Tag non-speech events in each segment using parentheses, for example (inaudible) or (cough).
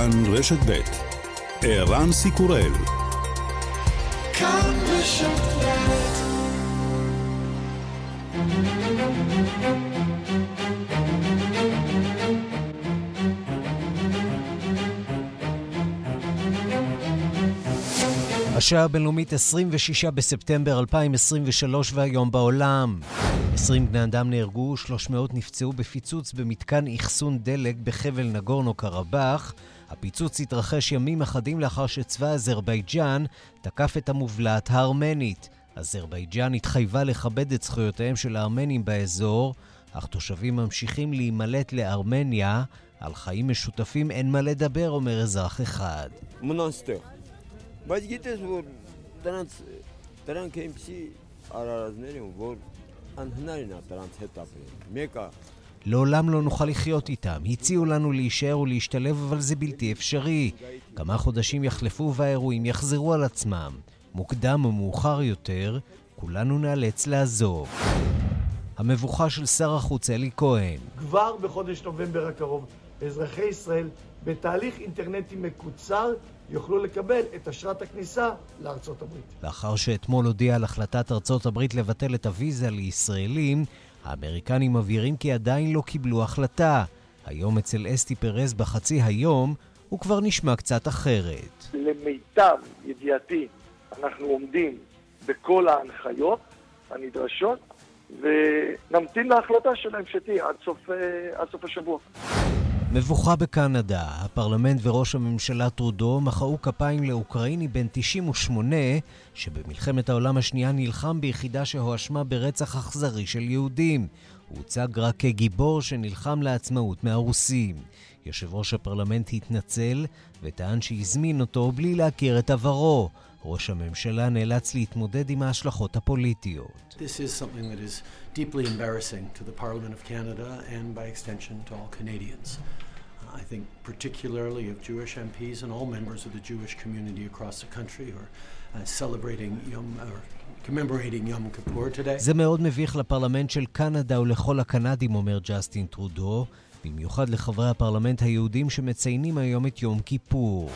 כאן רשת ב' ערן סיקורל השעה הבינלאומית 26 בספטמבר 2023 והיום בעולם. 20 בני אדם נהרגו, 300 נפצעו בפיצוץ במתקן אחסון דלק בחבל נגורנו קרבאח. הפיצוץ התרחש ימים אחדים לאחר שצבא אזרבייג'אן תקף את המובלעת הארמנית. אזרבייג'אן התחייבה לכבד את זכויותיהם של הארמנים באזור, אך תושבים ממשיכים להימלט לארמניה. על חיים משותפים אין מה לדבר, אומר אזרח אחד. מונסטר. טранс לעולם לא נוכל לחיות איתם. הציעו לנו להישאר ולהשתלב, אבל זה בלתי אפשרי. כמה חודשים יחלפו והאירועים יחזרו על עצמם. מוקדם או מאוחר יותר, כולנו נאלץ לעזוב. המבוכה של שר החוץ אלי כהן. כבר בחודש נובמבר הקרוב, אזרחי ישראל, בתהליך אינטרנטי מקוצר, יוכלו לקבל את אשרת הכניסה לארצות הברית. לאחר שאתמול הודיע על החלטת ארצות הברית לבטל את הוויזה לישראלים, האמריקנים מבהירים כי עדיין לא קיבלו החלטה. היום אצל אסתי פרז בחצי היום הוא כבר נשמע קצת אחרת. למיטב ידיעתי, אנחנו עומדים בכל ההנחיות הנדרשות, ונמתין להחלטה שלהם שתהיה עד אה, עד סוף השבוע. מבוכה בקנדה, הפרלמנט וראש הממשלה טרודו מחאו כפיים לאוקראיני בן 98 שבמלחמת העולם השנייה נלחם ביחידה שהואשמה ברצח אכזרי של יהודים. הוא הוצג רק כגיבור שנלחם לעצמאות מהרוסים. יושב ראש הפרלמנט התנצל וטען שהזמין אותו בלי להכיר את עברו. ראש הממשלה נאלץ להתמודד עם ההשלכות הפוליטיות. This is something that is deeply embarrassing to the Parliament of Canada and by extension to all Canadians. I think particularly of Jewish MPs and all members of the Jewish community across the country who are uh, celebrating Yom, or commemorating Yom Kippur today. זה מאוד מביך לפרלמנט של קנדה ולכל הקנדים, אומר ג'סטין טרודו, במיוחד לחברי הפרלמנט היהודים שמציינים היום את יום כיפור.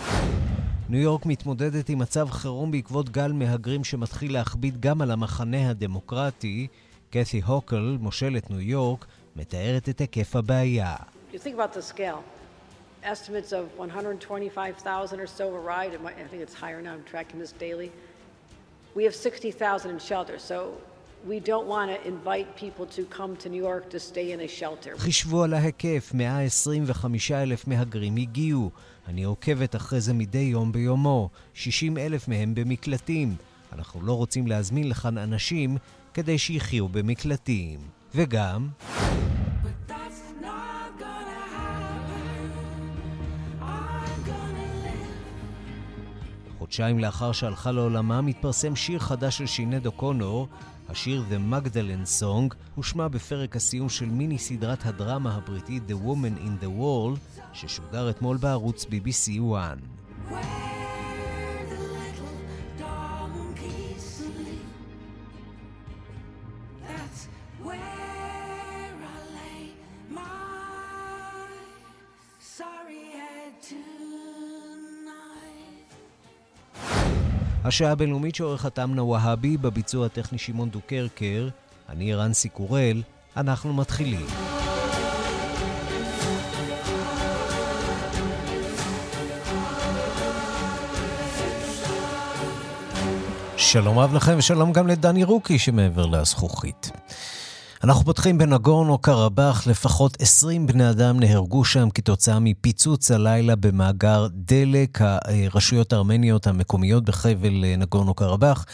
ניו יורק מתמודדת עם מצב חירום בעקבות גל מהגרים שמתחיל להכביד גם על המחנה הדמוקרטי. קת'י הוקל, מושלת ניו יורק, מתארת את היקף הבעיה. estimates of 125,000 or so arrived. I think it's higher now. I'm tracking this daily. We have 60,000 in shelters, so we don't want to invite people to come to New York to stay in a shelter. חישבו על ההיקף, 125 אלף מהגרים הגיעו. אני עוקבת אחרי זה מדי יום ביומו, 60 אלף מהם במקלטים. אנחנו לא רוצים להזמין לכאן אנשים כדי שיחיו במקלטים. וגם... חודשיים לאחר שהלכה לעולמה מתפרסם שיר חדש של שינד אוקונור, השיר The Magdalene Song הושמע בפרק הסיום של מיני סדרת הדרמה הבריטית The Woman in the Wall ששודר אתמול בערוץ BBC 1. השעה הבינלאומית שעורך תמנה והבי, בביצוע הטכני שמעון דוקרקר, אני רנסי קורל, אנחנו מתחילים. שלום רב לכם ושלום גם לדני רוקי שמעבר לזכוכית. אנחנו פותחים בנגורנו קרבאח, לפחות 20 בני אדם נהרגו שם כתוצאה מפיצוץ הלילה במאגר דלק. הרשויות הארמניות המקומיות בחבל נגורנו קרבאח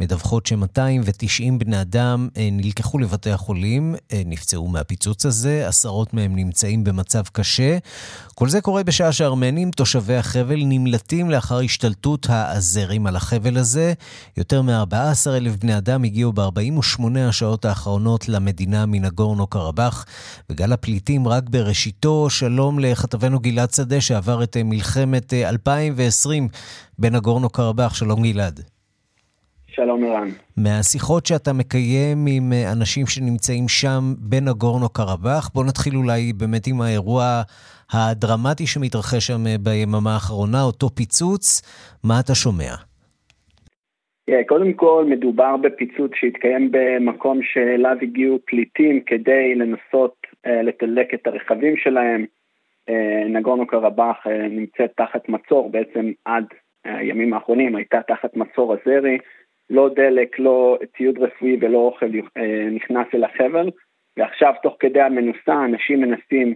מדווחות ש-290 בני אדם אה, נלקחו לבתי החולים, אה, נפצעו מהפיצוץ הזה, עשרות מהם נמצאים במצב קשה. כל זה קורה בשעה שהארמנים, תושבי החבל, נמלטים לאחר השתלטות האזרים על החבל הזה. יותר מ-14 אלף בני אדם הגיעו ב-48 השעות האחרונות למדינה מנגורנו קרבאח, וגל הפליטים רק בראשיתו. שלום לכתבנו גלעד שדה שעבר את אה, מלחמת 2020 בנגורנו קרבאח. שלום גלעד. שלום ערן. מהשיחות שאתה מקיים עם אה, אנשים שנמצאים שם בנגורנו קרבאח, בוא נתחיל אולי באמת עם האירוע הדרמטי שמתרחש שם ביממה האחרונה, אותו פיצוץ, מה אתה שומע? קודם כל, מדובר בפיצוץ שהתקיים במקום שאליו הגיעו פליטים כדי לנסות לתדלק את הרכבים שלהם. נגורנו קרבאח נמצאת תחת מצור בעצם עד הימים האחרונים, הייתה תחת מצור הזרי. לא דלק, לא ציוד רפואי ולא אוכל אה, נכנס אל החבל, ועכשיו תוך כדי המנוסה אנשים מנסים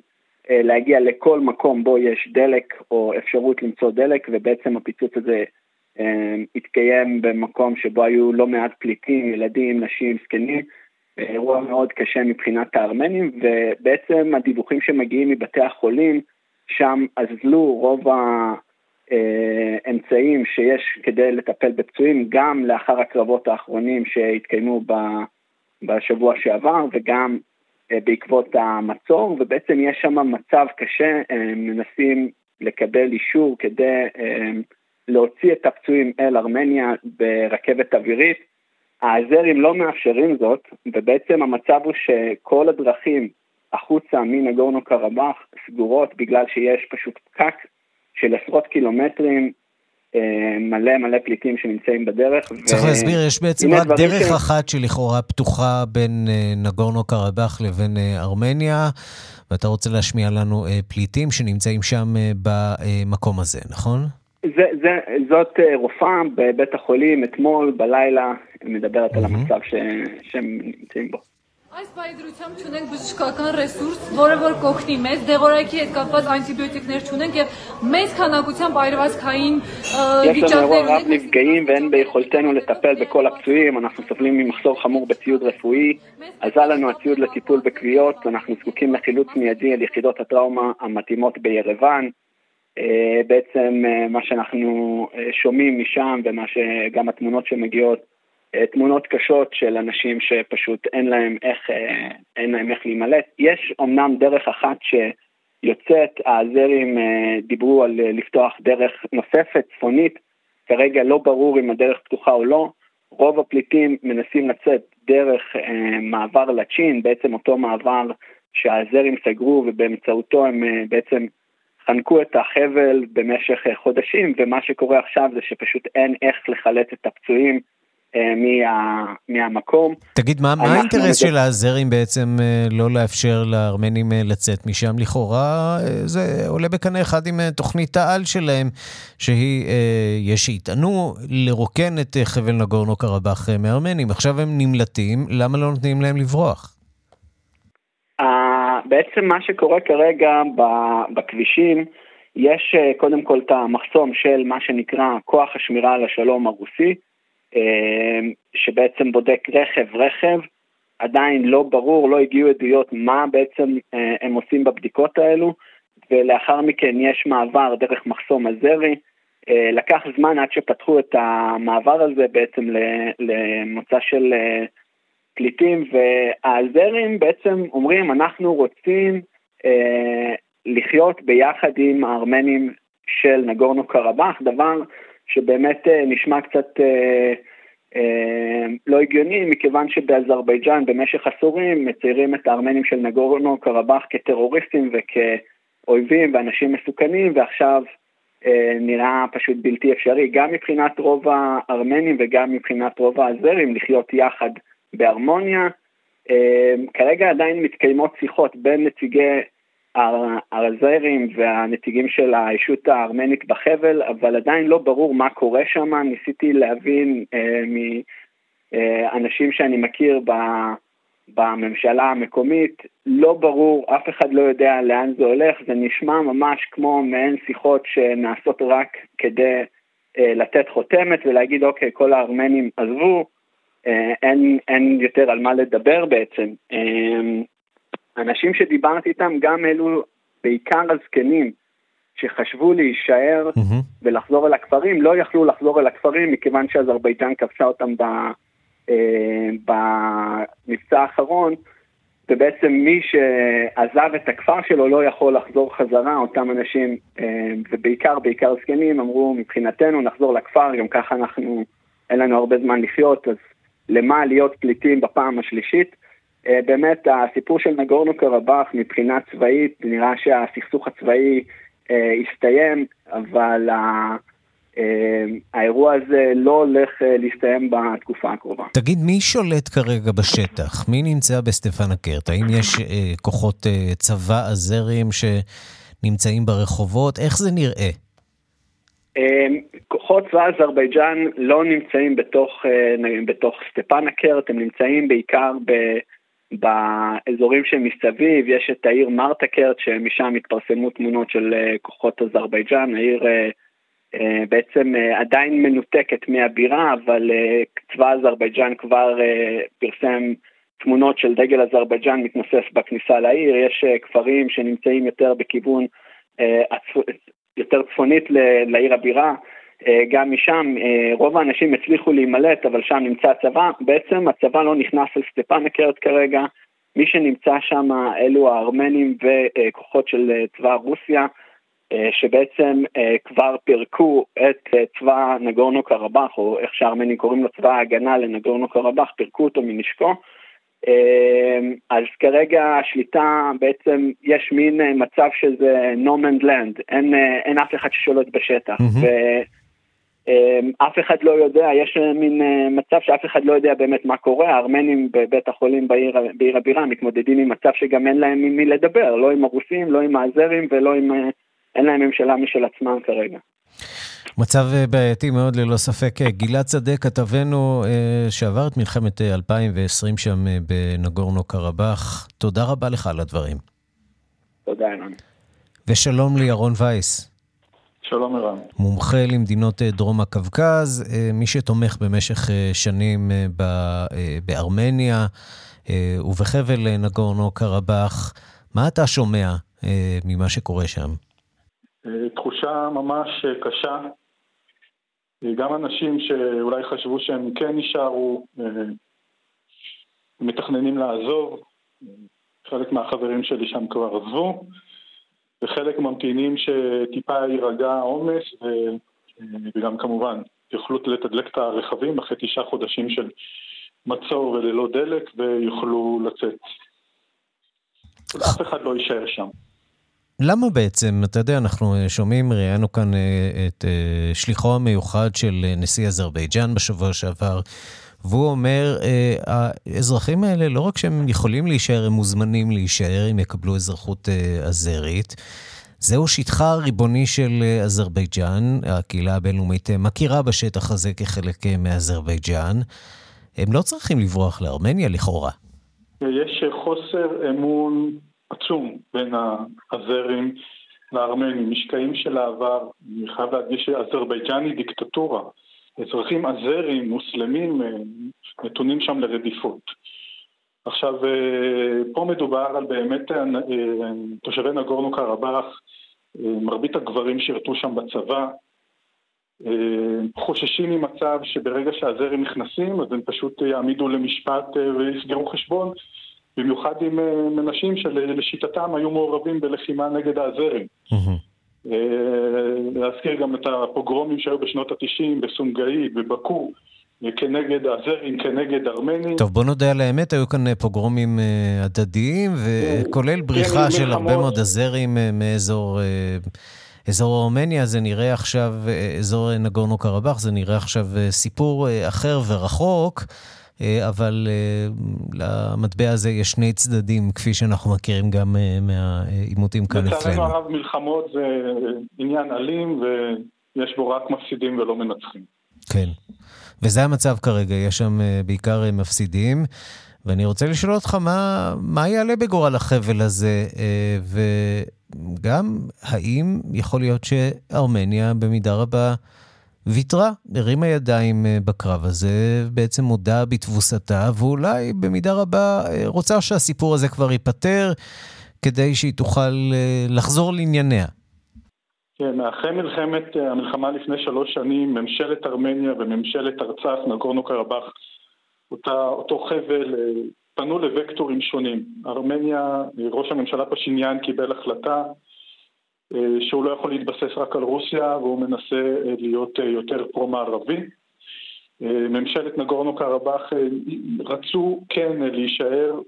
אה, להגיע לכל מקום בו יש דלק או אפשרות למצוא דלק, ובעצם הפיצוץ הזה אה, התקיים במקום שבו היו לא מעט פליטים, ילדים, נשים, זקנים, אירוע מאוד קשה מבחינת הארמנים, ובעצם הדיווחים שמגיעים מבתי החולים, שם אזלו רוב ה... אה, שיש כדי לטפל בפצועים גם לאחר הקרבות האחרונים שהתקיימו בשבוע שעבר וגם אה, בעקבות המצור, ובעצם יש שם מצב קשה, אה, מנסים לקבל אישור כדי להוציא את הפצועים אל ארמניה ברכבת אווירית. האזרים לא מאפשרים זאת, ובעצם המצב הוא שכל הדרכים החוצה מנגורנו קרבאח סגורות בגלל שיש פשוט פקק של עשרות קילומטרים, אה, מלא מלא פליטים שנמצאים בדרך. צריך ו... להסביר, יש בעצם רק דרך ש... אחת שלכאורה פתוחה בין אה, נגורנו קרבאח לבין אה, ארמניה, ואתה רוצה להשמיע לנו פליטים שנמצאים שם במקום הזה, נכון? זה, זה, זאת רופאה בבית החולים אתמול בלילה, מדברת mm-hmm. על המצב ש, שהם נמצאים בו. Այս բայդրությամբ չունենք բժշկական ռեսուրս, որը որ կօգնի մեզ, դեղորայքի հետ կապված անտիբիոտիկներ չունենք եւ մեծ քանակությամբ այրվածքային վիճակներ ունենք. נפגעים ואין ביכולתנו לטפל בכל הפצועים, אנחנו סובלים ממחסור חמור בציוד רפואי, עזר לנו הציוד לטיפול בכוויות, אנחנו זקוקים לחילוץ מיידי על יחידות הטראומה המתאימות בירוון. בעצם מה שאנחנו שומעים משם ומה שגם התמונות שמגיעות אה, תמונות קשות של אנשים שפשוט אין להם איך, אה, אין להם איך להימלט. יש אמנם דרך אחת שיוצאת, האזרים אה, דיברו על לפתוח דרך נוספת, צפונית, כרגע לא ברור אם הדרך פתוחה או לא. רוב הפליטים מנסים לצאת דרך מעבר לצ'ין, בעצם אותו מעבר שהאזרים סגרו ובאמצעותו הם בעצם חנקו את החבל במשך חודשים, ומה שקורה עכשיו זה שפשוט אין איך לחלץ את הפצועים אה, מה, מהמקום. תגיד, מה, מה האינטרס של האזרים בעצם אה, לא לאפשר לארמנים אה, לצאת משם? לכאורה זה עולה בקנה אחד עם תוכנית העל שלהם, שהיא, יש שיטענו לרוקן את חבל נגורנו קרבאח מארמנים. עכשיו הם נמלטים, למה לא נותנים להם לברוח? בעצם מה שקורה כרגע בכבישים, יש קודם כל את המחסום של מה שנקרא כוח השמירה על השלום הרוסי, אמ, שבעצם בודק רכב-רכב, עדיין לא ברור, לא הגיעו עדויות מה בעצם אה, הם עושים בבדיקות האלו, ולאחר מכן יש מעבר דרך מחסום הזרי. אה, לקח זמן עד שפתחו את המעבר הזה בעצם למוצא של אה, פליטים, והזרים בעצם אומרים, אנחנו רוצים לחיות ביחד עם הארמנים של נגורנו קרבאח, דבר שבאמת אה, נשמע קצת אה, אה, לא הגיוני, מכיוון שבאזרבייג'אן במשך עשורים מציירים את הארמנים של נגורנו קרבאח כטרוריסטים וכאויבים ואנשים מסוכנים, ועכשיו אה, נראה פשוט בלתי אפשרי, גם מבחינת רוב הארמנים וגם מבחינת רוב האזרים, לחיות יחד בהרמוניה. אה, כרגע עדיין מתקיימות שיחות בין נציגי האזרים והנציגים של הישות הארמנית בחבל, אבל עדיין לא ברור מה קורה שם. ניסיתי להבין אה, מאנשים שאני מכיר ב, בממשלה המקומית, לא ברור, אף אחד לא יודע לאן זה הולך, זה נשמע ממש כמו מעין שיחות שנעשות רק כדי אה, לתת חותמת ולהגיד אוקיי, כל הארמנים עזבו, אה, אין, אין יותר על מה לדבר בעצם. אה, אנשים שדיברתי איתם, גם אלו, בעיקר הזקנים, שחשבו להישאר mm-hmm. ולחזור אל הכפרים, לא יכלו לחזור אל הכפרים מכיוון שאזרבייג'אן כבשה אותם ב, אה, במבצע האחרון, ובעצם מי שעזב את הכפר שלו לא יכול לחזור חזרה, אותם אנשים, אה, ובעיקר, בעיקר זקנים, אמרו מבחינתנו נחזור לכפר, גם ככה אנחנו, אין לנו הרבה זמן לחיות, אז למה להיות פליטים בפעם השלישית? באמת הסיפור של נגורנו קרבאח מבחינה צבאית, נראה שהסכסוך הצבאי הסתיים, אבל האירוע הזה לא הולך להסתיים בתקופה הקרובה. תגיד, מי שולט כרגע בשטח? מי נמצא בסטפן הקרט? האם יש כוחות צבא אזרים שנמצאים ברחובות? איך זה נראה? כוחות צבא אזרבייג'אן לא נמצאים בתוך, בתוך סטפן הקרט, הם נמצאים בעיקר ב... באזורים שמסביב, יש את העיר מרטקרט שמשם התפרסמו תמונות של כוחות אזרבייג'אן, העיר בעצם עדיין מנותקת מהבירה, אבל צבא אזרבייג'אן כבר פרסם תמונות של דגל אזרבייג'אן מתנוסס בכניסה לעיר, יש כפרים שנמצאים יותר בכיוון, יותר צפונית לעיר הבירה, גם משם רוב האנשים הצליחו להימלט, אבל שם נמצא הצבא, בעצם הצבא לא נכנס על סטפן הקרט כרגע, מי שנמצא שם אלו הארמנים וכוחות של צבא רוסיה, שבעצם כבר פירקו את צבא נגורנו קרבאח, או איך שהארמנים קוראים לו צבא ההגנה לנגורנו קרבאח, פירקו אותו מנשקו. אז כרגע השליטה בעצם יש מין מצב שזה no man's land, אין, אין אף אחד ששולט בשטח. Mm-hmm. ואף אחד לא יודע, יש מין מצב שאף אחד לא יודע באמת מה קורה, הארמנים בבית החולים בעיר, בעיר הבירה מתמודדים עם מצב שגם אין להם עם מי לדבר, לא עם הרוסים, לא עם האזרים ולא עם, אין להם ממשלה משל עצמם כרגע. מצב בעייתי מאוד ללא ספק. גלעד שדה, כתבנו שעבר את מלחמת 2020 שם בנגורנו קרבאח, תודה רבה לך על הדברים. תודה, ערן. ושלום לירון וייס. שלום ערן. מומחה למדינות דרום הקווקז, מי שתומך במשך שנים בארמניה ובחבל נגורנו קרבאח. מה אתה שומע ממה שקורה שם? תחושה ממש קשה. גם אנשים שאולי חשבו שהם כן יישארו, מתכננים לעזוב, חלק מהחברים שלי שם כבר עזבו, וחלק ממתינים שטיפה יירגע העומס, וגם כמובן יוכלו לתדלק את הרכבים אחרי תשעה חודשים של מצור וללא דלק, ויוכלו לצאת. אף אחד לא יישאר שם. למה בעצם, אתה יודע, אנחנו שומעים, ראיינו כאן את שליחו המיוחד של נשיא אזרבייג'אן בשבוע שעבר, והוא אומר, האזרחים האלה, לא רק שהם יכולים להישאר, הם מוזמנים להישאר, אם יקבלו אזרחות אזרית. זהו שטחה הריבוני של אזרבייג'אן, הקהילה הבינלאומית מכירה בשטח הזה כחלק מאזרבייג'אן. הם לא צריכים לברוח לארמניה לכאורה. יש חוסר אמון עצום בין האזרים לארמנים, משקעים של העבר, אני חייב להדגיש שאזרבייג'אן היא דיקטטורה. אזרחים אזרים, מוסלמים, נתונים שם לרדיפות. עכשיו, פה מדובר על באמת תושבי נגורנו קרבאח, מרבית הגברים שירתו שם בצבא, חוששים ממצב שברגע שהזרים נכנסים, אז הם פשוט יעמידו למשפט ויסגרו חשבון, במיוחד עם אנשים שלשיטתם היו מעורבים בלחימה נגד האזרים. להזכיר גם את הפוגרומים שהיו בשנות ה-90 בסונגאית, בבקו, כנגד האזרים, כנגד ארמנים. טוב, בוא נודה על האמת, היו כאן פוגרומים הדדיים, וכולל בריחה של הרבה מאוד אזרים מאזור... אזור ארמניה זה נראה עכשיו, אזור נגורנו קרבאח, זה נראה עכשיו סיפור אחר ורחוק, אבל למטבע הזה יש שני צדדים, כפי שאנחנו מכירים גם מהעימותים כאן אצלנו. לצערנו הרב מלחמות זה עניין אלים, ויש בו רק מפסידים ולא מנצחים. כן, וזה המצב כרגע, יש שם בעיקר מפסידים. ואני רוצה לשאול אותך, מה, מה יעלה בגורל החבל הזה, וגם האם יכול להיות שארמניה במידה רבה ויתרה, הרימה ידיים בקרב הזה, בעצם מודה בתבוסתה, ואולי במידה רבה רוצה שהסיפור הזה כבר ייפתר, כדי שהיא תוכל לחזור לענייניה. כן, אחרי מלחמת, המלחמה לפני שלוש שנים, ממשלת ארמניה וממשלת ארצח, נגורנו קרבאח, אותו חבל, פנו לוקטורים שונים. ארמניה, ראש הממשלה פשיניאן קיבל החלטה שהוא לא יכול להתבסס רק על רוסיה והוא מנסה להיות יותר פרו-מערבי. ממשלת נגורנו קרבאח רצו כן להישאר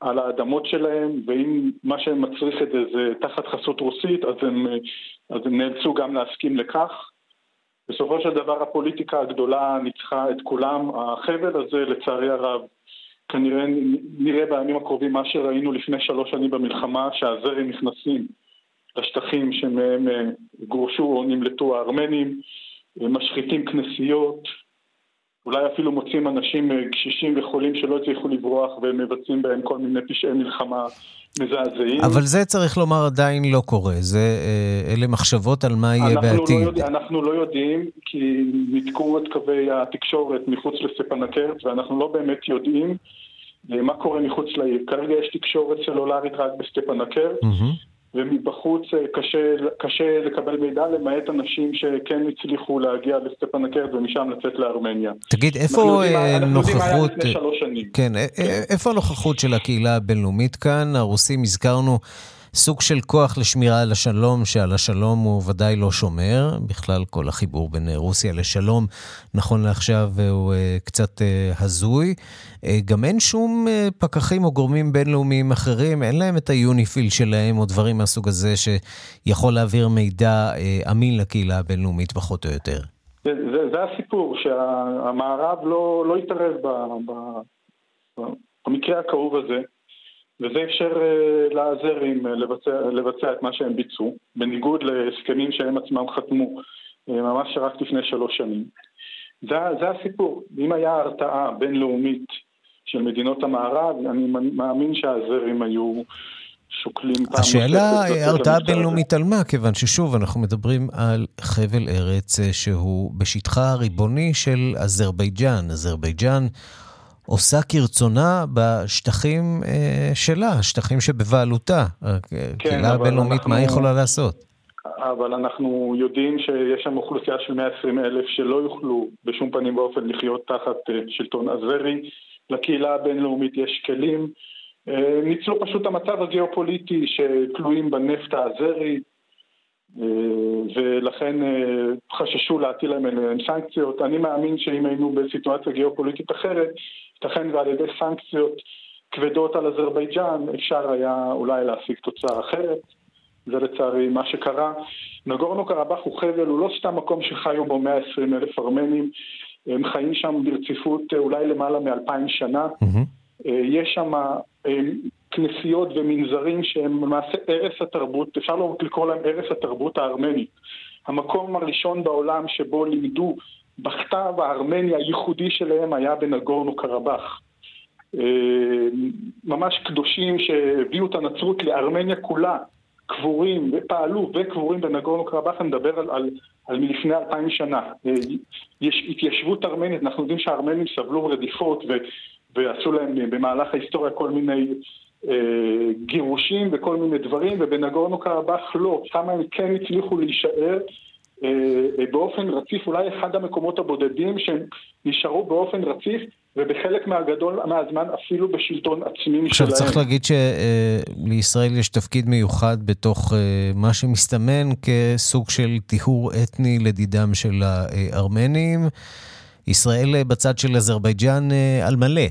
על האדמות שלהם, ואם מה שמצריך את זה זה תחת חסות רוסית, אז הם, אז הם נאלצו גם להסכים לכך. בסופו של דבר הפוליטיקה הגדולה ניצחה את כולם. החבל הזה, לצערי הרב, כנראה נראה בימים הקרובים מה שראינו לפני שלוש שנים במלחמה, שהזרים נכנסים לשטחים שמהם אה, גורשו או נמלטו הארמנים, אה, משחיתים כנסיות, אולי אפילו מוצאים אנשים אה, קשישים וחולים שלא הצליחו לברוח ומבצעים בהם כל מיני פשעי מלחמה מזעזעים. אבל זה צריך לומר עדיין לא קורה, זה, אלה מחשבות על מה יהיה לא בעתיד. לא יודע, אנחנו לא יודעים, כי ניתקו את קווי התקשורת מחוץ לספנקרט, ואנחנו לא באמת יודעים מה קורה מחוץ לעיר. כרגע יש תקשורת סלולרית רק בסטפנקר, mm-hmm. ומבחוץ אה, קשה, קשה לקבל מידע, למעט אנשים שכן הצליחו להגיע לסטפנקרט ומשם לצאת לארמניה. תגיד, איפה נוכחות... כן, כן, איפה הנוכחות של הקהילה הבינלאומית כאן? הרוסים הזכרנו... סוג של כוח לשמירה על השלום, שעל השלום הוא ודאי לא שומר. בכלל, כל החיבור בין רוסיה לשלום, נכון לעכשיו, הוא אה, קצת אה, הזוי. אה, גם אין שום פקחים או גורמים בינלאומיים אחרים, אין להם את היוניפיל שלהם או דברים מהסוג הזה שיכול להעביר מידע אמין לקהילה הבינלאומית פחות או יותר. זה, זה, זה הסיפור, שהמערב לא, לא התערב במקרה הכאוב הזה. וזה אפשר אה, לעזרים אה, לבצע, לבצע את מה שהם ביצעו, בניגוד להסכמים שהם עצמם חתמו אה, ממש רק לפני שלוש שנים. זה, זה הסיפור. אם היה הרתעה בינלאומית של מדינות המערב, אני מאמין שהזרים היו שוקלים פעם השאלה, הרתעה בינלאומית על מה? כיוון ששוב, אנחנו מדברים על חבל ארץ שהוא בשטחה הריבוני של אזרבייג'אן. אזרבייג'אן עושה כרצונה בשטחים אה, שלה, שטחים שבבעלותה. כן, הקהילה הבינלאומית, אנחנו... מה היא יכולה לעשות? אבל אנחנו יודעים שיש שם אוכלוסייה של 120 אלף שלא יוכלו בשום פנים ואופן לחיות תחת אה, שלטון אזרי. לקהילה הבינלאומית יש כלים. אה, ניצלו פשוט המצב הגיאופוליטי שתלויים בנפט האזרי, אה, ולכן חששו להטיל עליהם סנקציות. אני מאמין שאם היינו בסיטואציה גיאופוליטית אחרת, ייתכן ועל ידי סנקציות כבדות על אזרבייג'אן אפשר היה אולי להשיג תוצאה אחרת. זה לצערי מה שקרה. נגורנו קרבאח הוא חבל, הוא לא סתם מקום שחיו בו 120 אלף ארמנים, הם חיים שם ברציפות אה, אולי למעלה מאלפיים שנה. Mm-hmm. יש שם אה, כנסיות ומנזרים שהם למעשה ערש התרבות, אפשר לא לקרוא להם ערש התרבות הארמנית. המקום הראשון בעולם שבו לימדו בכתב הארמני הייחודי שלהם היה בנגורנו קרבאח. אה, ממש קדושים שהביאו את הנצרות לארמניה כולה, קבורים ופעלו וקבורים בנגורנו קרבאח, אני מדבר על, על, על מלפני אלפיים שנה. אה, יש התיישבות ארמנית, אנחנו יודעים שהארמנים סבלו רדיפות ו, ועשו להם במהלך ההיסטוריה כל מיני אה, גירושים וכל מיני דברים, ובנגורנו קרבאח לא, שם הם כן הצליחו להישאר באופן רציף, אולי אחד המקומות הבודדים שהם נשארו באופן רציף ובחלק מהגדול מהזמן אפילו בשלטון עצמי שלהם. עכשיו צריך להגיד שלישראל יש תפקיד מיוחד בתוך מה שמסתמן כסוג של טיהור אתני לדידם של הארמנים. ישראל בצד של אזרבייג'אן על מלא.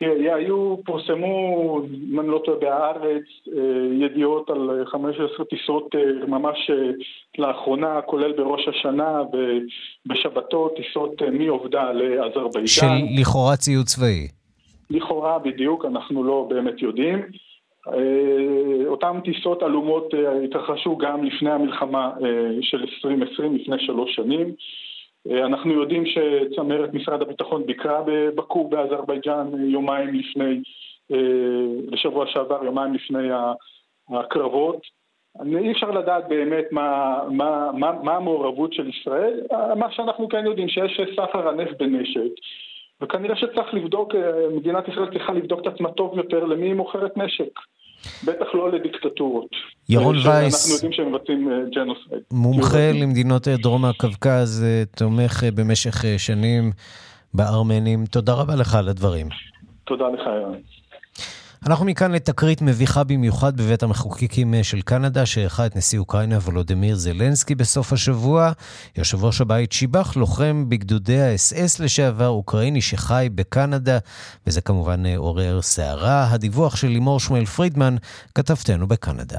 תראה, היו, פורסמו, אם אני לא טועה, בהארץ, אה, ידיעות על 15 טיסות אה, ממש אה, לאחרונה, כולל בראש השנה ובשבתות, טיסות מעובדה לאזרבייג'אן. של לכאורה ציוד צבאי. לכאורה, בדיוק, אנחנו לא באמת יודעים. אותן טיסות עלומות התרחשו גם לפני המלחמה של 2020, לפני שלוש שנים. אה, אנחנו יודעים שצמרת משרד הביטחון ביקרה בבקור באזרבייג'אן יומיים לפני, בשבוע אה, שעבר, יומיים לפני הקרבות. אי אפשר לדעת באמת מה, מה, מה, מה המעורבות של ישראל. מה שאנחנו כן יודעים, שיש סחר הנפט בנשק, וכנראה שצריך לבדוק, אה, מדינת ישראל צריכה לבדוק את עצמה טוב יותר למי היא מוכרת נשק. בטח לא לדיקטטורות. ירון וייס, אנחנו יודעים שהם מבצעים אה, ג'נוסייד. מומחה למדינות אה, דרום הקווקז, אה, תומך במשך שנים בארמנים. תודה רבה לך על הדברים. תודה לך, ירון. אנחנו מכאן לתקרית מביכה במיוחד בבית המחוקקים של קנדה, שאירחה את נשיא אוקראינה וולודמיר זלנסקי בסוף השבוע. יושב ראש הבית שיבח לוחם בגדודי האס-אס לשעבר אוקראיני שחי בקנדה, וזה כמובן עורר סערה. הדיווח של לימור שמואל פרידמן, כתבתנו בקנדה.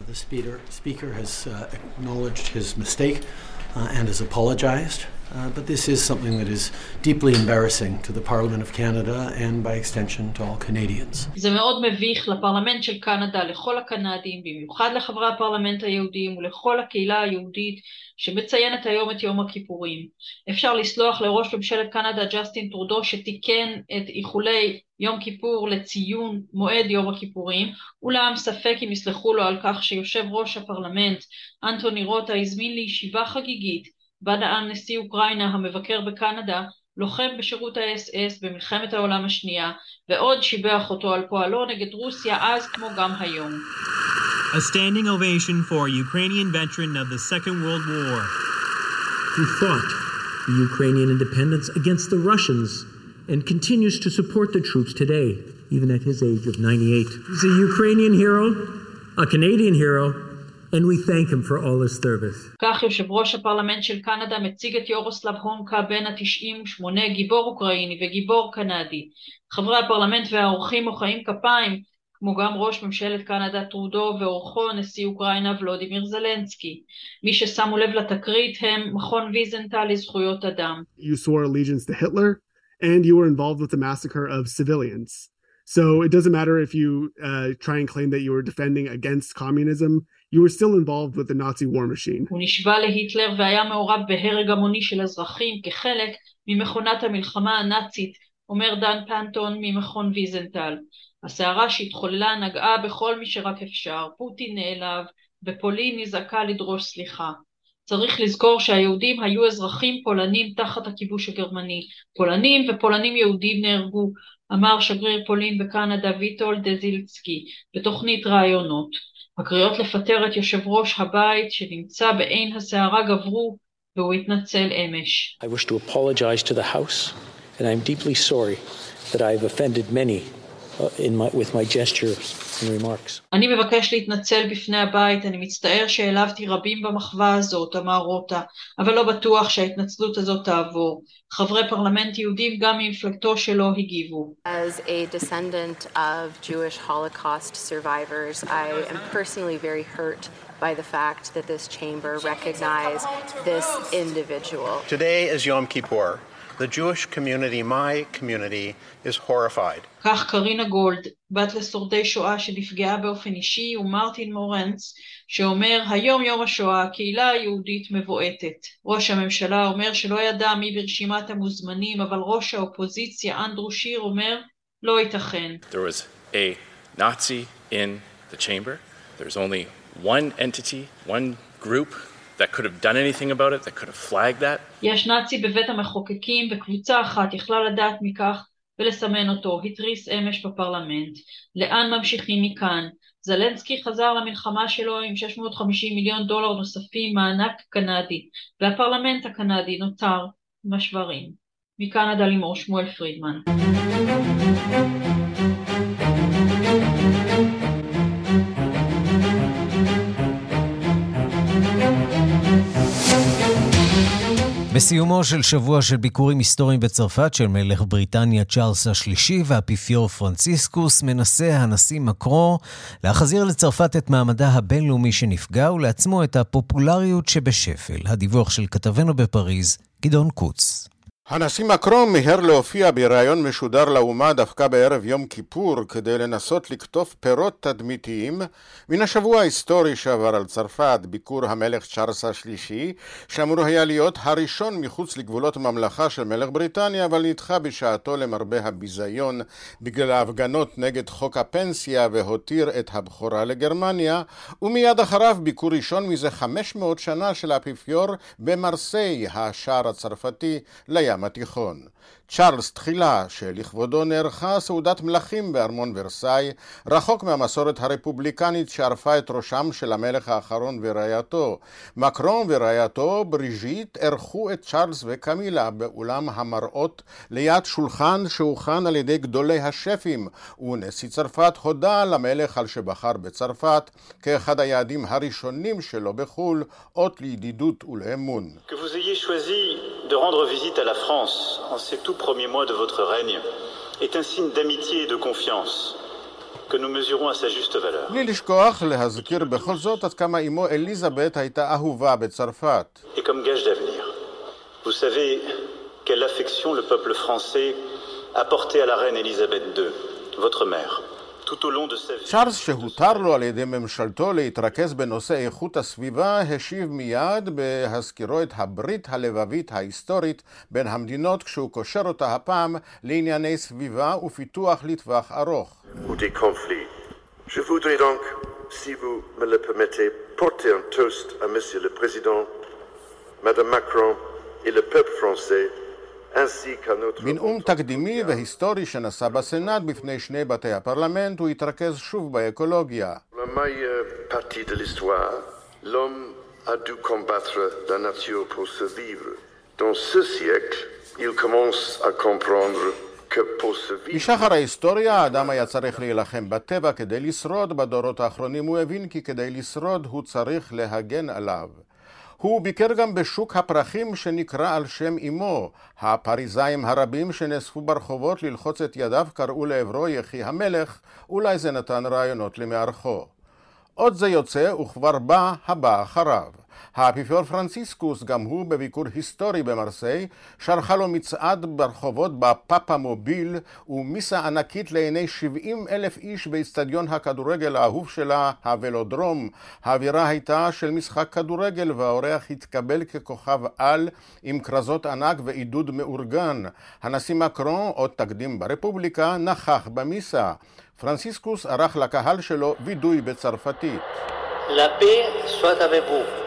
The speaker, speaker has uh. Uh, but this is something that is deeply embarrassing to the Parliament of Canada and by extension to all Canadians. זה מאוד מביך לפרלמנט של קנדה, לכל הקנדים, במיוחד לחברי הפרלמנט היהודים ולכל הקהילה היהודית שמציינת היום את יום הכיפורים. אפשר לסלוח לראש ממשלת קנדה ג'סטין טרודו שתיקן את איחולי יום כיפור לציון מועד יום הכיפורים, אולם ספק אם יסלחו לו על כך שיושב ראש הפרלמנט אנטוני רוטה הזמין לישיבה חגיגית בה נאם נשיא אוקראינה המבקר בקנדה, לוחם בשירות האס-אס במלחמת העולם השנייה, ועוד שיבח אותו על פועלו נגד רוסיה אז כמו גם היום. A standing ovation for Ukrainian veteran of the Second World War. Who fought the Ukrainian independence against the Russians and continues to support the troops today, even at his age of 98. He's a Ukrainian hero, a Canadian hero, and we thank him for all his service. כך יושב ראש הפרלמנט של קנדה מציג את יורוסלב הומקה בן ה-98, גיבור אוקראיני וגיבור קנדי. חברי הפרלמנט והאורחים מוחאים כפיים, כמו גם ראש ממשלת קנדה טרודו ואורחו נשיא אוקראינה ולודימיר זלנסקי. מי ששמו לב לתקרית הם מכון ויזנטל לזכויות אדם. You swore allegiance to Hitler and you were involved with the massacre of civilians. So it doesn't matter if you uh, try and claim that you were defending against communism, you were still involved with the Nazi war machine. הוא נשבע להיטלר והיה מעורב בהרג המוני של אזרחים כחלק ממכונת המלחמה הנאצית, אומר דן פנטון ממכון ויזנטל. הסערה שהתחוללה נגעה בכל מי שרק אפשר, פוטין נעלב, ופולין נזעקה לדרוש סליחה. צריך לזכור שהיהודים היו אזרחים פולנים תחת הכיבוש הגרמני. פולנים ופולנים יהודים נהרגו, אמר שגריר פולין בקנדה ויטול דזילצקי בתוכנית ראיונות. הקריאות לפטר את יושב ראש הבית שנמצא בעין הסערה גברו והוא התנצל אמש. I wish to apologize to the House and I'm deeply sorry that I've offended many uh, in my, with my gestures and remarks. אני מבקש להתנצל בפני הבית, אני מצטער שהעלבתי רבים במחווה הזאת, אמר רוטה, אבל לא בטוח שההתנצלות הזאת תעבור. חברי פרלמנט יהודים גם ממפלגתו שלו הגיבו. As a descendant of Jewish Holocaust survivors, I am personally very hurt by the fact that this chamber recognized this individual. Today is Yom Kippur. The Jewish community, my community, is horrified. כך קרינה גולד, בת לשורדי שואה שנפגעה באופן אישי, ומרטין מורנץ, שאומר, היום יום השואה, הקהילה היהודית מבועטת. ראש הממשלה אומר שלא ידע מי ברשימת המוזמנים, אבל ראש האופוזיציה, אנדרו שיר, אומר, לא ייתכן. There was a Nazi in the chamber. There's only one entity, one group that could have done anything about it, that could have flagged that. יש נאצי בבית המחוקקים, וקבוצה אחת יכלה לדעת מכך ולסמן אותו, התריס אמש בפרלמנט. לאן ממשיכים מכאן? זלנסקי חזר למלחמה שלו עם 650 מיליון דולר נוספים, מענק קנדי, והפרלמנט הקנדי נותר עם השברים. מקנדה לימור שמואל פרידמן. בסיומו של שבוע של ביקורים היסטוריים בצרפת של מלך בריטניה צ'ארלס השלישי והאפיפיור פרנציסקוס, מנסה הנשיא מקרו להחזיר לצרפת את מעמדה הבינלאומי שנפגע ולעצמו את הפופולריות שבשפל. הדיווח של כתבנו בפריז, גדעון קוץ. הנשיא מקרון מיהר להופיע בריאיון משודר לאומה דווקא בערב יום כיפור כדי לנסות לקטוף פירות תדמיתיים מן השבוע ההיסטורי שעבר על צרפת, ביקור המלך צ'ארלס השלישי, שאמור היה להיות הראשון מחוץ לגבולות הממלכה של מלך בריטניה, אבל נדחה בשעתו למרבה הביזיון בגלל ההפגנות נגד חוק הפנסיה והותיר את הבכורה לגרמניה, ומיד אחריו ביקור ראשון מזה 500 שנה של האפיפיור במרסיי, השער הצרפתי לים הים התיכון. צ'ארלס תחילה, שלכבודו נערכה סעודת מלכים בארמון ורסאי, רחוק מהמסורת הרפובליקנית שערפה את ראשם של המלך האחרון ורעייתו. מקרון ורעייתו, בריז'יט, אירחו את צ'ארלס וקמילה באולם המראות ליד שולחן שהוכן על ידי גדולי השפים, ונשיא צרפת הודה למלך על שבחר בצרפת כאחד היעדים הראשונים שלו בחו"ל, אות לידידות ולאמון. Premiers mois de votre règne est un signe d'amitié et de confiance que nous mesurons à sa juste valeur. בלי לשכוח להזכיר בכל זאת עד כמה אמו אליזבת הייתה אהובה בצרפת. Et comme gage d'avenir, vous savez quelle affection le peuple français a porté à la reine Elisabeth II, votre mère. צ'ארלס שהותר לו על ידי ממשלתו להתרכז בנושא איכות הסביבה השיב מיד בהזכירו את הברית הלבבית ההיסטורית בין המדינות כשהוא קושר אותה הפעם לענייני סביבה ופיתוח לטווח ארוך. Je voudrais donc, si vous me le permettez, porter un toast à Monsieur le Président, Madame Macron et le peuple français בנאום תקדימי והיסטורי שנשא בסנאט בפני שני בתי הפרלמנט הוא התרכז שוב באקולוגיה. משחר ההיסטוריה האדם היה צריך להילחם בטבע כדי לשרוד, בדורות האחרונים הוא הבין כי כדי לשרוד הוא צריך להגן עליו. הוא ביקר גם בשוק הפרחים שנקרא על שם אמו. הפריזאים הרבים שנאספו ברחובות ללחוץ את ידיו קראו לעברו יחי המלך, אולי זה נתן רעיונות למארחו. עוד זה יוצא וכבר בא הבא אחריו. האפיפיור פרנציסקוס, גם הוא בביקור היסטורי במרסיי, שרחה לו מצעד ברחובות בפאפה מוביל ומיסה ענקית לעיני 70 אלף איש באיצטדיון הכדורגל האהוב שלה, הוולודרום. האווירה הייתה של משחק כדורגל והאורח התקבל ככוכב על עם כרזות ענק ועידוד מאורגן. הנשיא מקרון, עוד תקדים ברפובליקה, נכח במיסה. פרנסיסקוס ערך לקהל שלו וידוי בצרפתית. La paix soit avec vous.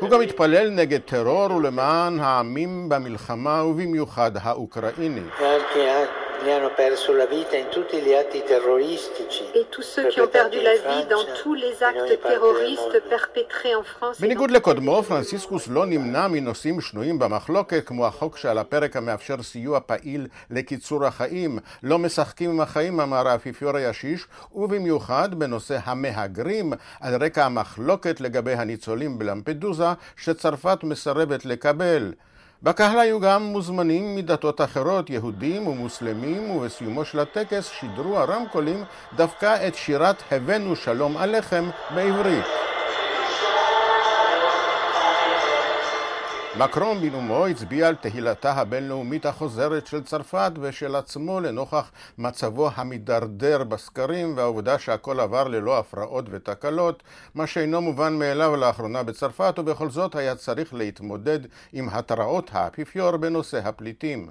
הוא גם התפלל נגד טרור ולמען העמים במלחמה ובמיוחד האוקראיני. Ne hanno perso la vita in tutti gli atti terroristici. Et tous ceux qui ont perdu la vie dans tous les actes terroristes perpétrés en France. בניגוד לקודמו, פרנסיסקוס לא נמנע מנושאים שנויים במחלוקת, כמו החוק שעל הפרק המאפשר סיוע פעיל לקיצור החיים. לא משחקים עם החיים, אמר האפיפיור הישיש, ובמיוחד בנושא המהגרים, על רקע המחלוקת לגבי הניצולים בלמפדוזה, שצרפת מסרבת לקבל. בקהל היו גם מוזמנים מדתות אחרות, יהודים ומוסלמים, ובסיומו של הטקס שידרו הרמקולים דווקא את שירת "הבאנו שלום עליכם" בעברית. מקרון בנאומו הצביע על תהילתה הבינלאומית החוזרת של צרפת ושל עצמו לנוכח מצבו המידרדר בסקרים והעובדה שהכל עבר ללא הפרעות ותקלות, מה שאינו מובן מאליו לאחרונה בצרפת, ובכל זאת היה צריך להתמודד עם התרעות האפיפיור בנושא הפליטים.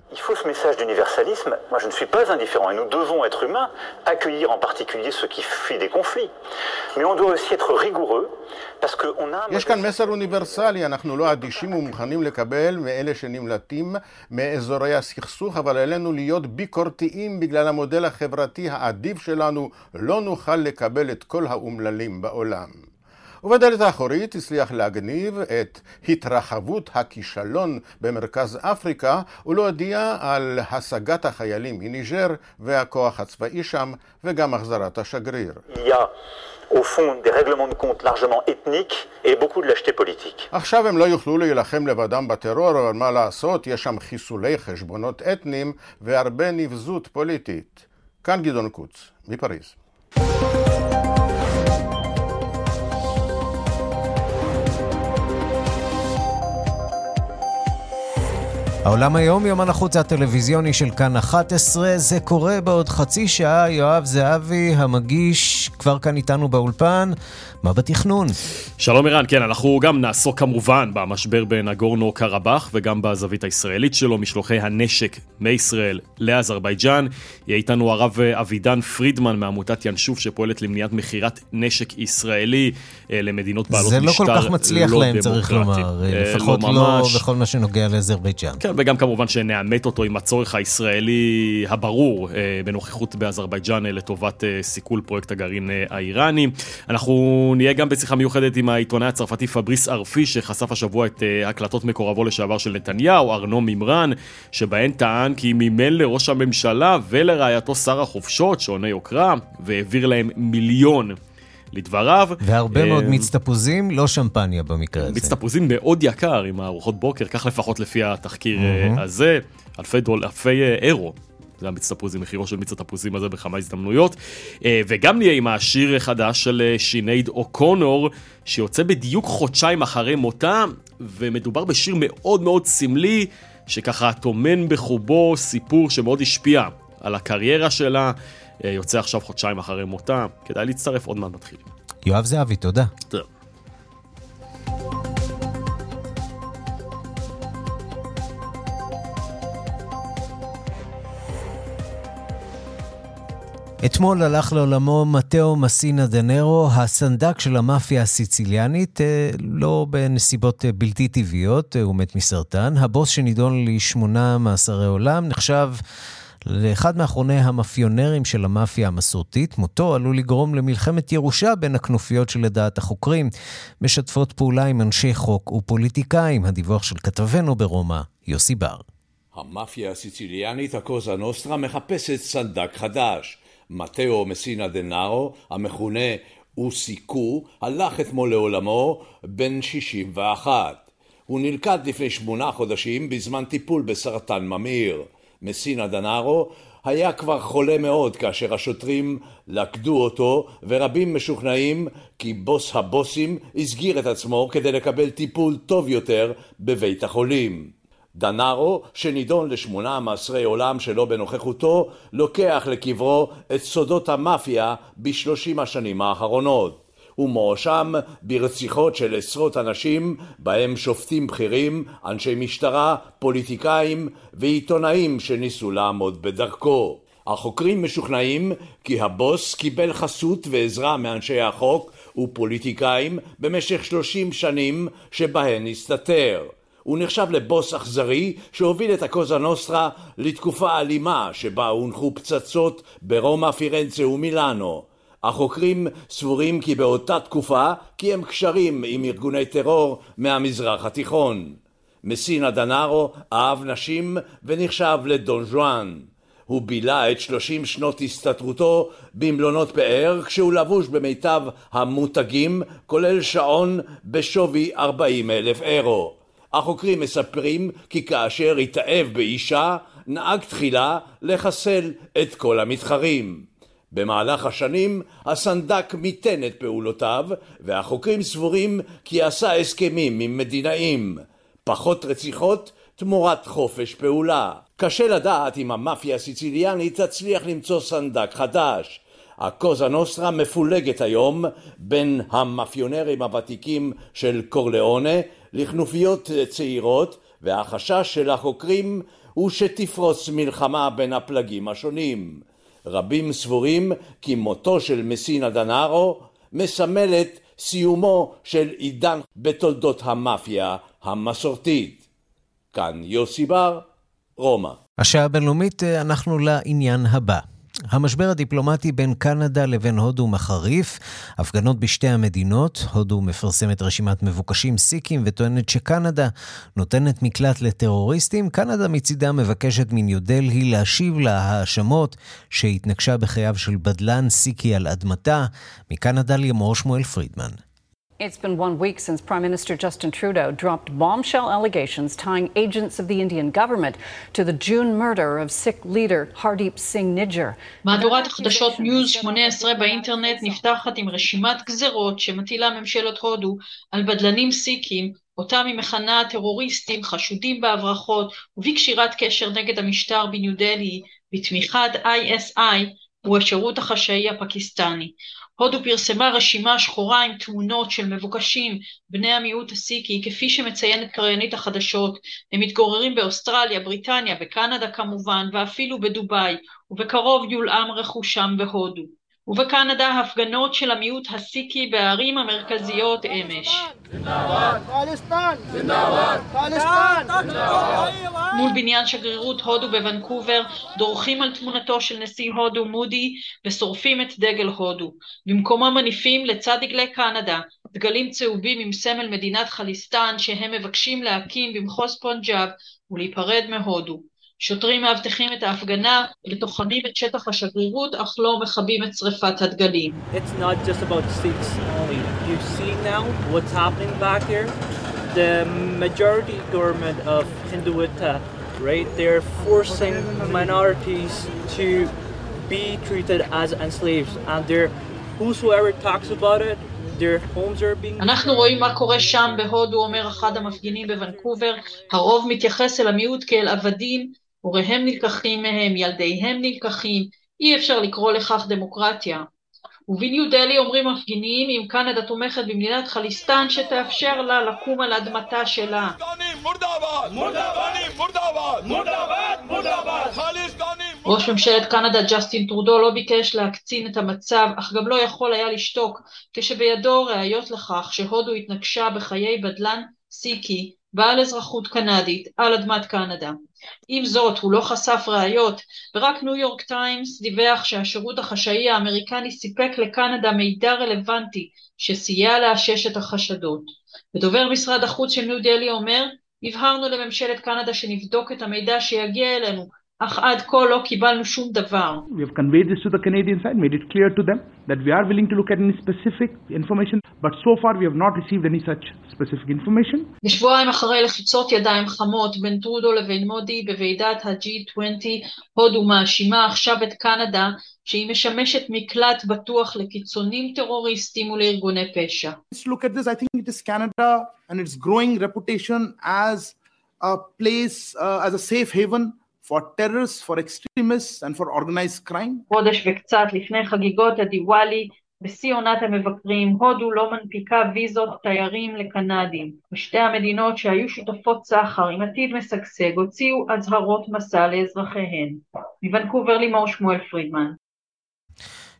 יש כאן מסר אוניברסלי, אנחנו לא אדישים ומוכנים מוכנים לקבל מאלה שנמלטים מאזורי הסכסוך, אבל עלינו להיות ביקורתיים בגלל המודל החברתי העדיף שלנו, לא נוכל לקבל את כל האומללים בעולם. ובדלת האחורית הצליח להגניב את התרחבות הכישלון במרכז אפריקה ולהודיע על השגת החיילים מניג'ר והכוח הצבאי שם וגם החזרת השגריר. au fond des règlements de compte largement ethniques et beaucoup de lâcheté politique. עכשיו הם לא יוכלו להילחם לבדם בטרור, אבל מה לעשות, יש שם חיסולי חשבונות אתניים והרבה נבזות פוליטית. כאן גדעון קוץ, מפריז. העולם היום, יומן החוץ הטלוויזיוני של כאן 11, זה קורה בעוד חצי שעה, יואב זהבי, המגיש, כבר כאן איתנו באולפן. מה בתכנון? שלום ערן, כן, אנחנו גם נעסוק כמובן במשבר בנגורנו קרבאח וגם בזווית הישראלית שלו, משלוחי הנשק מישראל לאזרבייג'אן. יהיה איתנו הרב אבידן פרידמן מעמותת ינשוף שפועלת למניעת מכירת נשק ישראלי אה, למדינות בעלות משטר לא דמוקרטי. זה לא כל כך מצליח לא להם, דמוקרטי. צריך לומר, אה, אה, לפחות לא, לא בכל מה שנוגע לאזרבייג'אן. כן, וגם כמובן שנאמת אותו עם הצורך הישראלי הברור בנוכחות באזרבייג'אן לטובת סיכול פרויקט הגרעין האיראני. אנחנו נהיה גם בשיחה מיוחדת עם העיתונאי הצרפתי פבריס ארפי, שחשף השבוע את uh, הקלטות מקורבו לשעבר של נתניהו, ארנו מימרן, שבהן טען כי מימן לראש הממשלה ולרעייתו שר החופשות, שעוני יוקרה, והעביר להם מיליון לדבריו. והרבה מאוד אה, מיץ תפוזים, לא שמפניה במקרה הזה. מיץ תפוזים מאוד יקר עם הארוחות בוקר, כך לפחות לפי התחקיר. הזה, אלפי, דול, אלפי אירו זה המיץ תפוזים, מחירו של מיץ התפוזים הזה בכמה הזדמנויות. אה, וגם נהיה עם השיר החדש של אה, שינייד אוקונור, שיוצא בדיוק חודשיים אחרי מותה, ומדובר בשיר מאוד מאוד סמלי, שככה טומן בחובו סיפור שמאוד השפיע על הקריירה שלה. אה, יוצא עכשיו חודשיים אחרי מותה, כדאי להצטרף, עוד מעט מתחילים. יואב זהבי, תודה. תודה. אתמול הלך לעולמו מתאו מסינה דנרו, הסנדק של המאפיה הסיציליאנית, אה, לא בנסיבות אה, בלתי טבעיות, אה, הוא מת מסרטן. הבוס שנידון לשמונה מאסרי עולם נחשב לאחד מאחרוני המאפיונרים של המאפיה המסורתית. מותו עלול לגרום למלחמת ירושה בין הכנופיות שלדעת החוקרים משתפות פעולה עם אנשי חוק ופוליטיקאים. הדיווח של כתבנו ברומא, יוסי בר. המאפיה הסיציליאנית, הקוזה נוסטרה, מחפשת סנדק חדש. מתאו מסינה דנארו, המכונה אוסיקו, הלך אתמול לעולמו בן 61. הוא נלכד לפני שמונה חודשים בזמן טיפול בסרטן ממאיר. מסינה דנארו היה כבר חולה מאוד כאשר השוטרים לכדו אותו ורבים משוכנעים כי בוס הבוסים הסגיר את עצמו כדי לקבל טיפול טוב יותר בבית החולים. דנארו, שנידון לשמונה מאסרי עולם שלא בנוכחותו, לוקח לקברו את סודות המאפיה בשלושים השנים האחרונות. הוא מואשם ברציחות של עשרות אנשים, בהם שופטים בכירים, אנשי משטרה, פוליטיקאים ועיתונאים שניסו לעמוד בדרכו. החוקרים משוכנעים כי הבוס קיבל חסות ועזרה מאנשי החוק ופוליטיקאים במשך שלושים שנים שבהן הסתתר. הוא נחשב לבוס אכזרי שהוביל את הקוזה נוסטרה לתקופה אלימה שבה הונחו פצצות ברומא, פירנצה ומילאנו. החוקרים סבורים כי באותה תקופה קיים קשרים עם ארגוני טרור מהמזרח התיכון. מסינה דנארו אהב נשים ונחשב לדון ז'ואן. הוא בילה את שלושים שנות הסתתרותו במלונות פאר כשהוא לבוש במיטב המותגים כולל שעון בשווי ארבעים אלף אירו. החוקרים מספרים כי כאשר התאהב באישה, נהג תחילה לחסל את כל המתחרים. במהלך השנים הסנדק מיתן את פעולותיו, והחוקרים סבורים כי עשה הסכמים עם מדינאים. פחות רציחות תמורת חופש פעולה. קשה לדעת אם המאפיה הסיציליאנית תצליח למצוא סנדק חדש. הקוזה נוסטרה מפולגת היום בין המאפיונרים הוותיקים של קורליאונה לכנופיות צעירות והחשש של החוקרים הוא שתפרוץ מלחמה בין הפלגים השונים. רבים סבורים כי מותו של מסינה דנארו מסמל את סיומו של עידן בתולדות המאפיה המסורתית. כאן יוסי בר, רומא. השעה הבינלאומית, אנחנו לעניין הבא. המשבר הדיפלומטי בין קנדה לבין הודו מחריף, הפגנות בשתי המדינות, הודו מפרסמת רשימת מבוקשים סיקים וטוענת שקנדה נותנת מקלט לטרוריסטים, קנדה מצידה מבקשת מניו דלהי להשיב לה האשמות שהתנגשה בחייו של בדלן סיקי על אדמתה, מקנדה לימור שמואל פרידמן. It's been one week since Prime Minister Justin Trudeau dropped bombshell allegations tying agents of the Indian government to the June murder of Sikh leader Hardeep Singh Nijjar. מהדורת החדשות ניוז 18 באינטרנט נפתחת עם רשימת גזרות שמטילה ממשלת הודו על בדלנים סיקים, אותם היא מכנה טרוריסטים חשודים בהברחות ובקשירת קשר נגד המשטר בניו דלהי בתמיכת ISI הוא השירות החשאי הפקיסטני. הודו פרסמה רשימה שחורה עם תמונות של מבוקשים בני המיעוט הסיקי, כפי שמציינת קריינית החדשות. הם מתגוררים באוסטרליה, בריטניה, בקנדה כמובן, ואפילו בדובאי, ובקרוב יולאם רכושם בהודו. ובקנדה הפגנות של המיעוט הסיקי בערים המרכזיות אמש. מול בניין שגרירות הודו בוונקובר דורכים על תמונתו של נשיא הודו מודי ושורפים את דגל הודו. במקומם מניפים לצד דגלי קנדה דגלים צהובים עם סמל מדינת חליסטן שהם מבקשים להקים במחוז פונג'אב ולהיפרד מהודו. שוטרים מאבטחים את ההפגנה וטוחנים את שטח השגרירות, אך לא מכבים את שרפת הדגלים. It's not just about Sikhs only. You see now what's happening back here? The majority government of Hinduita, right? They're forcing minorities to be treated as enslaved, and they're whosoever talks about it, their homes are being... אנחנו רואים מה קורה שם בהודו, אומר אחד המפגינים בוונקובר. הרוב מתייחס אל המיעוט כאל עבדים הוריהם נלקחים מהם, ילדיהם נלקחים, אי אפשר לקרוא לכך דמוקרטיה. ובניו דלי אומרים מפגינים אם קנדה תומכת במדינת חליסטן שתאפשר לה לקום על אדמתה שלה. ראש ממשלת קנדה ג'סטין טרודו לא ביקש להקצין את המצב, אך גם לא יכול היה לשתוק, כשבידו ראיות לכך שהודו התנגשה בחיי בדלן סיקי בעל אזרחות קנדית על אדמת קנדה. עם זאת, הוא לא חשף ראיות, ורק ניו יורק טיימס דיווח שהשירות החשאי האמריקני סיפק לקנדה מידע רלוונטי שסייע לאשש את החשדות. ודובר משרד החוץ של ניו דלי אומר, הבהרנו לממשלת קנדה שנבדוק את המידע שיגיע אלינו, אך עד כה לא קיבלנו שום דבר. We have conveyed this to the Canadian side, made it clear to them that we are willing to look at any specific information, but so far we have not received any such specific information. בשבועיים אחרי לחיצות ידיים חמות בין טרודו לבין מודי בוועידת ה-G20, הודו מאשימה עכשיו את קנדה שהיא משמשת מקלט בטוח לקיצונים טרוריסטים ולארגוני פשע. Let's look at this. I think it is Canada and its growing reputation as a place, uh, as a safe haven for terrorists, for extremists and for organized crime. חודש וקצת לפני חגיגות הדיוואלי, בשיא עונת המבקרים, הודו לא מנפיקה ויזות תיירים לקנדים. ושתי המדינות שהיו שותפות סחר עם עתיד משגשג הוציאו אזהרות מסע לאזרחיהן. מוונקובר לימור שמואל פרידמן.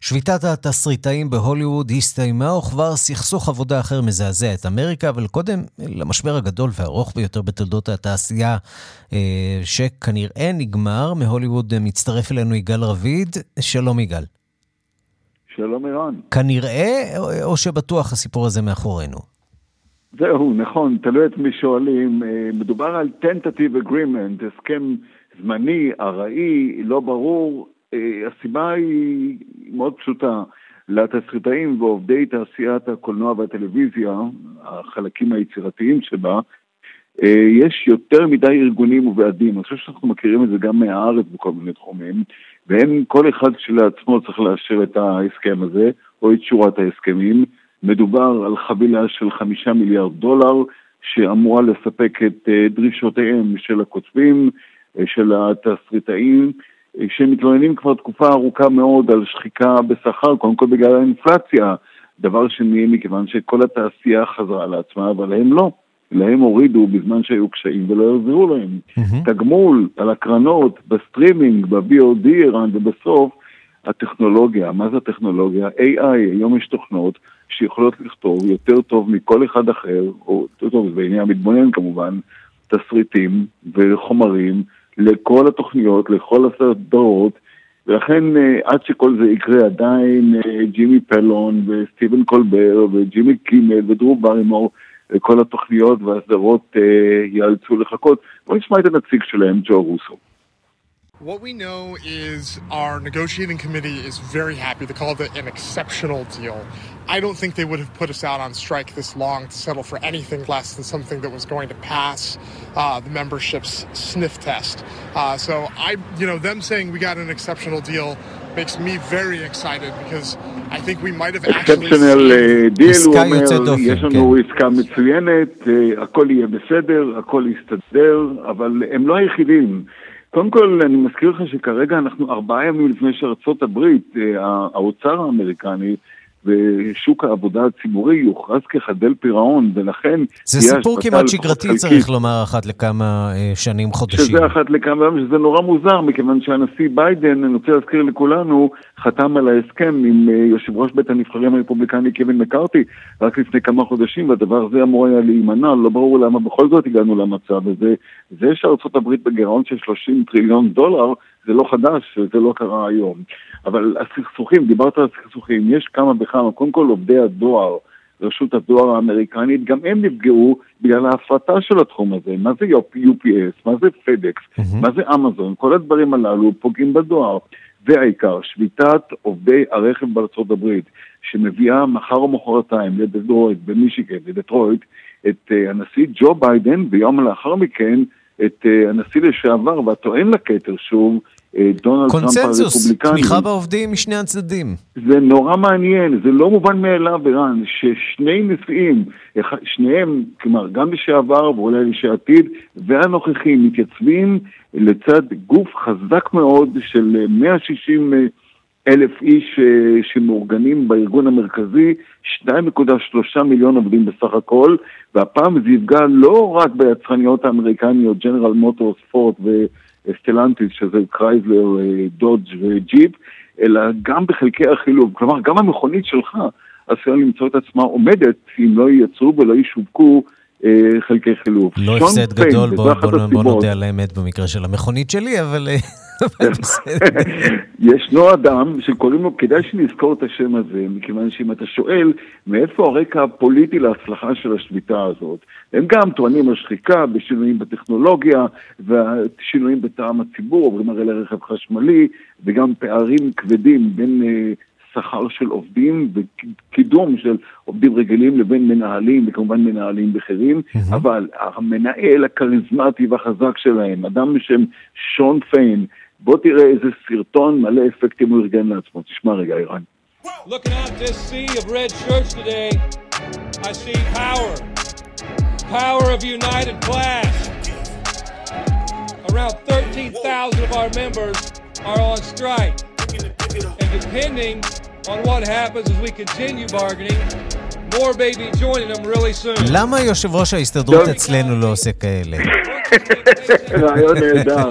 שביתת התסריטאים בהוליווד הסתיימה וכבר סכסוך עבודה אחר מזעזע את אמריקה, אבל קודם למשבר הגדול והארוך ביותר בתולדות התעשייה, אה, שכנראה נגמר. מהוליווד מצטרף אלינו יגאל רביד. שלום יגאל. שלום ערן. כנראה, או שבטוח הסיפור הזה מאחורינו? זהו, נכון, תלוי את מי שואלים. אה, מדובר על tentative agreement, הסכם זמני, ארעי, לא ברור. אה, הסיבה היא מאוד פשוטה. לתסריטאים ועובדי תעשיית הקולנוע והטלוויזיה, החלקים היצירתיים שבה, אה, יש יותר מדי ארגונים וועדים. אני חושב שאנחנו מכירים את זה גם מהארץ בכל מיני תחומים, ואין כל אחד כשלעצמו צריך לאשר את ההסכם הזה, או את שורת ההסכמים. מדובר על חבילה של חמישה מיליארד דולר, שאמורה לספק את אה, דרישותיהם של הכותבים, של התסריטאים, שמתלוננים כבר תקופה ארוכה מאוד על שחיקה בשכר, קודם כל בגלל האינפלציה, דבר שני מכיוון שכל התעשייה חזרה לעצמה, אבל הם לא. להם הורידו בזמן שהיו קשיים ולא יחזירו להם. Mm-hmm. תגמול על הקרנות, בסטרימינג, ב-VOD איראן, ובסוף הטכנולוגיה. מה זה הטכנולוגיה? AI, היום יש תוכנות שיכולות לכתוב יותר טוב מכל אחד אחר, או יותר טוב, בעניין המתבונן כמובן, תסריטים וחומרים. לכל התוכניות, לכל הסדרות, ולכן אה, עד שכל זה יקרה עדיין אה, ג'ימי פלון וסטיבן קולבר וג'ימי קימל ודרו ברימור, כל התוכניות והסדרות אה, ייאלצו לחכות. בואו נשמע את הנציג שלהם, ג'ו רוסו. What we know is our negotiating committee is very happy. They called it an exceptional deal. I don't think they would have put us out on strike this long to settle for anything less than something that was going to pass uh, the membership's sniff test. Uh, so I, you know, them saying we got an exceptional deal makes me very excited because I think we might have actually אקספשנל seen... דיל, הוא אומר, יש לנו עסקה מצוינת, אה, הכל יהיה בסדר, הכל יסתדר, אבל הם לא היחידים. קודם כל, אני מזכיר לך שכרגע אנחנו ארבעה ימים לפני שארצות הברית, אה, האוצר האמריקני, ושוק העבודה הציבורי יוכרז כחדל פירעון, ולכן... זה סיפור כמעט שגרתי, צריך לומר, אחת לכמה אה, שנים, חודשים. שזה אחת לכמה שזה נורא מוזר, מכיוון שהנשיא ביידן, אני רוצה להזכיר לכולנו, חתם על ההסכם עם אה, יושב ראש בית הנבחרים הרפובליקני קווין מקארתי רק לפני כמה חודשים, והדבר הזה אמור היה להימנע, לא ברור למה בכל זאת הגענו למצב הזה. זה שארצות הברית בגירעון של 30 טריליון דולר, זה לא חדש, זה לא קרה היום. אבל הסכסוכים, דיברת על הסכסוכים, יש כמה וכמה, קודם כל עובדי הדואר, רשות הדואר האמריקנית, גם הם נפגעו בגלל ההפרטה של התחום הזה. מה זה UPS, מה זה פדקס, mm-hmm. מה זה אמזון, כל הדברים הללו פוגעים בדואר. והעיקר, שביתת עובדי הרכב בארצות הברית, שמביאה מחר או מחרתיים לדטרויט, במישיגן, לדטרויט, את uh, הנשיא ג'ו ביידן, ויום לאחר מכן את uh, הנשיא לשעבר והטוען לכתר שוב, אה, דונלד טראמפ הרפובליקני. קונצנזוס, תמיכה בעובדים משני הצדדים. זה נורא מעניין, זה לא מובן מאליו, ערן, ששני נשיאים, שניהם, כלומר, גם לשעבר ואולי לשעתיד, והנוכחי, מתייצבים לצד גוף חזק מאוד של 160 אלף איש אה, שמאורגנים בארגון המרכזי, 2.3 מיליון עובדים בסך הכל, והפעם זה יפגע לא רק ביצרניות האמריקניות, ג'נרל מוטורס, פורד ו... סטלנטיס, שזה קרייזלר, דודג' וג'יפ, אלא גם בחלקי החילוב. כלומר, גם המכונית שלך עשויה למצוא את עצמה עומדת אם לא ייצרו ולא ישווקו אה, חלקי חילוב. לא הפסד גדול, בוא, בוא, בוא נודה על האמת במקרה של המכונית שלי, אבל... אה, (laughs) ישנו אדם שקוראים לו, כדאי שנזכור את השם הזה, מכיוון שאם אתה שואל מאיפה הרקע הפוליטי להצלחה של השביתה הזאת, הם גם טוענים על שחיקה בשינויים בטכנולוגיה ושינויים בטעם הציבור, עוברים הרי לרכב חשמלי, וגם פערים כבדים בין uh, שכר של עובדים וקידום של עובדים רגילים לבין מנהלים, וכמובן מנהלים בכירים, mm-hmm. אבל המנהל הכריזמטי והחזק שלהם, אדם בשם שון פיין, בוא תראה איזה סרטון מלא אפקטים הוא ארגן לעצמו. תשמע רגע, אירן. Looking out this sea of red shirts today, I see power. Power of united class. Around 13,000 of our members are on strike. And depending on what happens as we continue bargaining, more be joining them really soon. למה יושב ראש ההסתדרות אצלנו לא עושה כאלה? רעיון נהדר.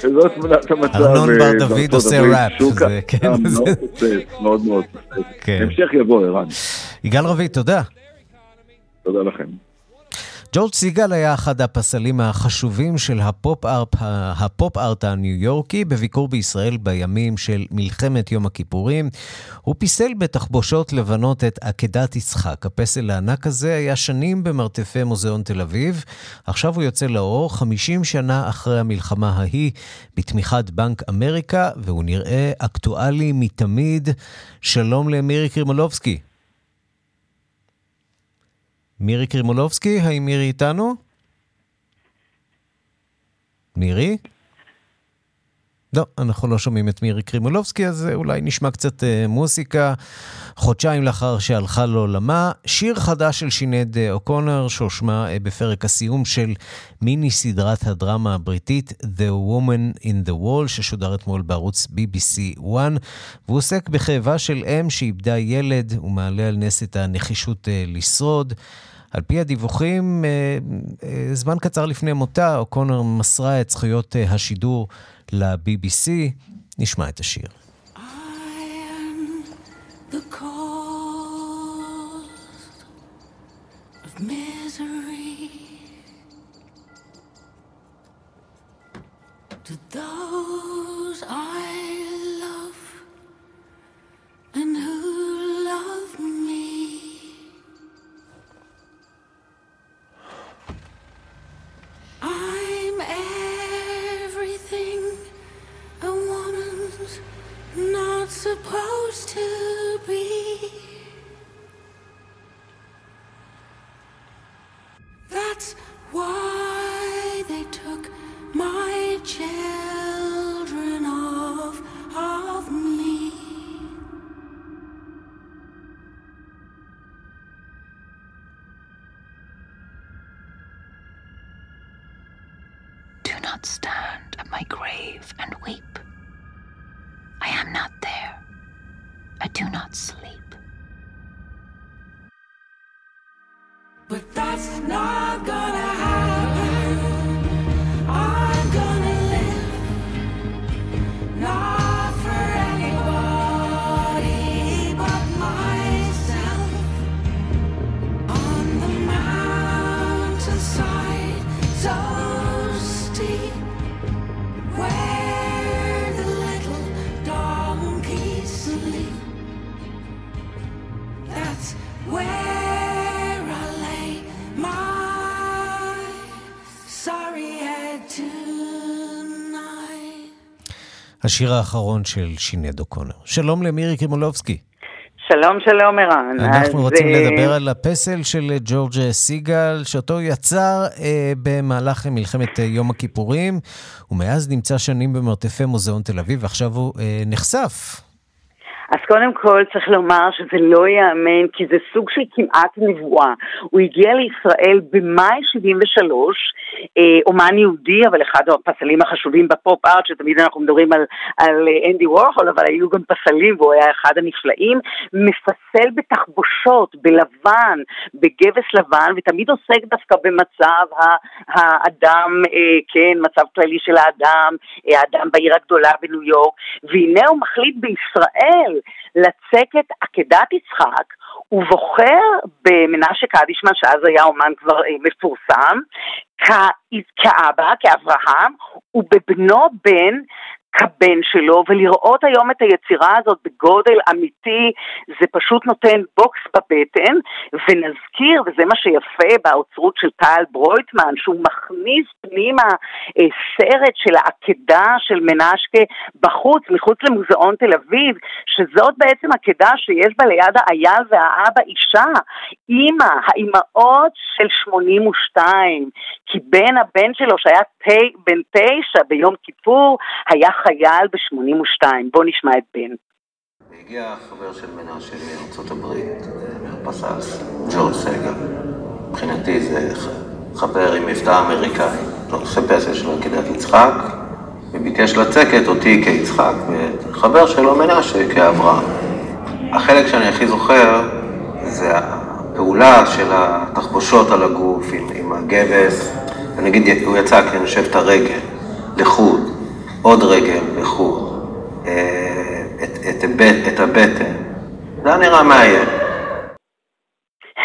זאת תמונת המצב. ארנון בר דוד עושה ראפ. כן. מאוד מאוד. המשך יבוא, ערן. יגאל רביד, תודה. תודה לכם. ג'ורג' סיגל היה אחד הפסלים החשובים של הפופ-ארט הפופ הניו יורקי בביקור בישראל בימים של מלחמת יום הכיפורים. הוא פיסל בתחבושות לבנות את עקדת יצחק. הפסל הענק הזה היה שנים במרתפי מוזיאון תל אביב. עכשיו הוא יוצא לאור 50 שנה אחרי המלחמה ההיא בתמיכת בנק אמריקה, והוא נראה אקטואלי מתמיד. שלום למירי קרימולובסקי. מירי קרימולובסקי, האם מירי איתנו? מירי? לא, אנחנו לא שומעים את מירי קרימולובסקי, אז אולי נשמע קצת אה, מוסיקה. חודשיים לאחר שהלכה לעולמה, שיר חדש של שינד אה, אוקונר, שהושמע אה, בפרק הסיום של מיני סדרת הדרמה הבריטית The Woman in the Wall, ששודר אתמול בערוץ BBC 1, והוא עוסק בכאבה של אם שאיבדה ילד, ומעלה על נס את הנחישות אה, לשרוד. על פי הדיווחים, אה, אה, זמן קצר לפני מותה, אוקונר מסרה את זכויות אה, השידור ל-BBC. נשמע את השיר. To those השיר האחרון של שינד אוקונר. שלום למירי קרימולובסקי. שלום, שלום, ערן. אנחנו אז, רוצים אה, לדבר על הפסל של ג'ורג' סיגל, שאותו יצר אה, במהלך מלחמת אה, יום הכיפורים, ומאז נמצא שנים במרתפי מוזיאון תל אביב, ועכשיו הוא אה, נחשף. אז קודם כל צריך לומר שזה לא ייאמן, כי זה סוג של כמעט נבואה. הוא הגיע לישראל במאי 73, אה, אומן יהודי, אבל אחד הפסלים החשובים בפופ ארט, שתמיד אנחנו מדברים על, על אה, אנדי וורהול, אבל היו גם פסלים, והוא היה אחד הנפלאים, מפסל בתחבושות, בלבן, בגבס לבן, ותמיד עוסק דווקא במצב האדם, אה, כן, מצב כללי של האדם, אה, האדם בעיר הגדולה בניו יורק, והנה הוא מחליט בישראל לצקת עקדת יצחק, הוא בוחר במנשה קדישמן, שאז היה אומן כבר אה, מפורסם, כאבא, כאברהם, ובבנו בן כבן שלו, ולראות היום את היצירה הזאת בגודל אמיתי, זה פשוט נותן בוקס בבטן, ונזכיר, וזה מה שיפה באוצרות של טל ברויטמן, שהוא מכניס פנימה אה, סרט של העקדה של מנשקה בחוץ, מחוץ למוזיאון תל אביב, שזאת בעצם עקדה שיש בה ליד האייל והאבא אישה, אימא, האימהות של 82, כי בן הבן שלו שהיה ת, בן תשע ביום כיפור, היה חייל ב-82. בואו נשמע את בן. הגיע חבר של מנשה מארצות הברית, מהפסס, ג'ורג' סגל. מבחינתי זה חבר עם מבטא אמריקאי. עושה פסל שלו עקדת יצחק, וביקש לצקת אותי כיצחק, ואת חבר שלו מנשה כאברהם. החלק שאני הכי זוכר זה הפעולה של התחבושות על הגוף עם, עם הגבס, ונגיד הוא יצא כי יושב את הרגל לחוד, עוד רגל לחוד, אה, את, את, הבט, את הבטן. זה היה נראה מאיים.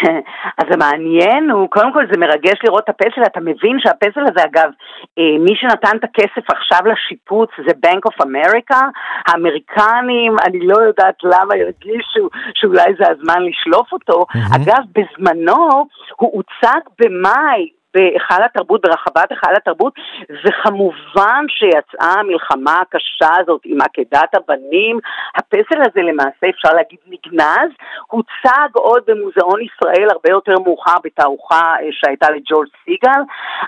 (laughs) אז המעניין הוא, קודם כל זה מרגש לראות את הפסל, אתה מבין שהפסל הזה אגב, אה, מי שנתן את הכסף עכשיו לשיפוץ זה Bank of America, האמריקנים, אני לא יודעת למה הרגישו שאולי זה הזמן לשלוף אותו, אגב בזמנו הוא הוצג במאי בהיכל התרבות, ברחבת היכל התרבות, וכמובן שיצאה המלחמה הקשה הזאת עם עקדת הבנים. הפסל הזה למעשה אפשר להגיד נגנז, הוצג עוד במוזיאון ישראל הרבה יותר מאוחר בתערוכה אה, שהייתה לג'ורג' סיגל,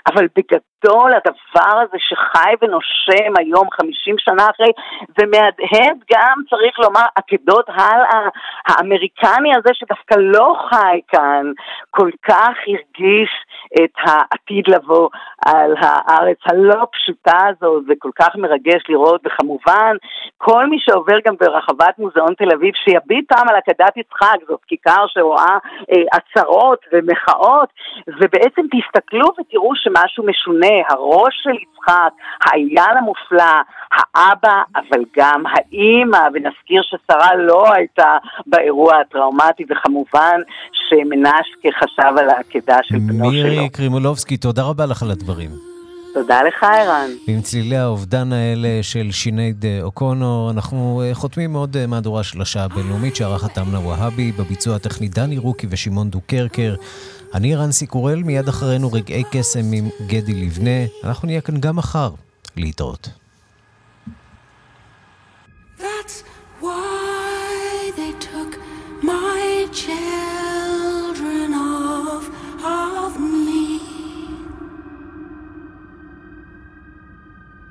אבל בגדול הדבר הזה שחי ונושם היום 50 שנה אחרי, ומהדהד גם צריך לומר עקדות הלאה, האמריקני הזה שדווקא לא חי כאן, כל כך הרגיש את העתיד לבוא על הארץ הלא פשוטה הזו, זה כל כך מרגש לראות, וכמובן כל מי שעובר גם ברחבת מוזיאון תל אביב, שיביט פעם על עקדת יצחק, זאת כיכר שרואה אה, עצרות ומחאות, ובעצם תסתכלו ותראו שמשהו משונה, הראש של יצחק, האייל המופלא, האבא, אבל גם האימא, ונזכיר ששרה לא הייתה באירוע הטראומטי, וכמובן שמנשקה חשב על העקדה של בנו שלו. מירי קרימולובסקי, תודה רבה לך על הדברים. תודה לך, ערן. ועם צלילי האובדן האלה של שינייד אוקונו, אנחנו אה, חותמים עוד אה, מהדורה של השעה הבינלאומית שערכת אמנה והבי, בביצוע הטכני דני רוקי ושמעון דוקרקר. אני רנסי קורל, מיד אחרינו רגעי קסם עם גדי לבנה. אנחנו נהיה כאן גם מחר. להתראות.